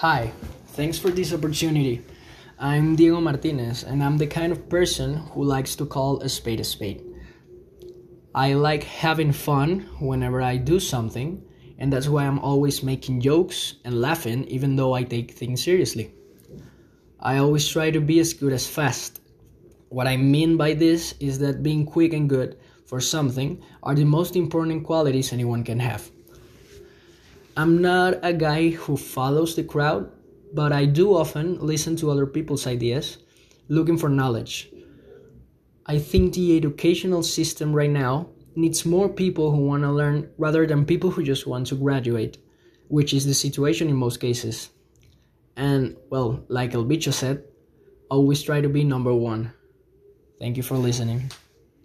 Hi, thanks for this opportunity. I'm Diego Martinez, and I'm the kind of person who likes to call a spade a spade. I like having fun whenever I do something, and that's why I'm always making jokes and laughing even though I take things seriously. I always try to be as good as fast. What I mean by this is that being quick and good for something are the most important qualities anyone can have. I'm not a guy who follows the crowd, but I do often listen to other people's ideas, looking for knowledge. I think the educational system right now needs more people who want to learn rather than people who just want to graduate, which is the situation in most cases. And, well, like El Bicho said, always try to be number one. Thank you for listening.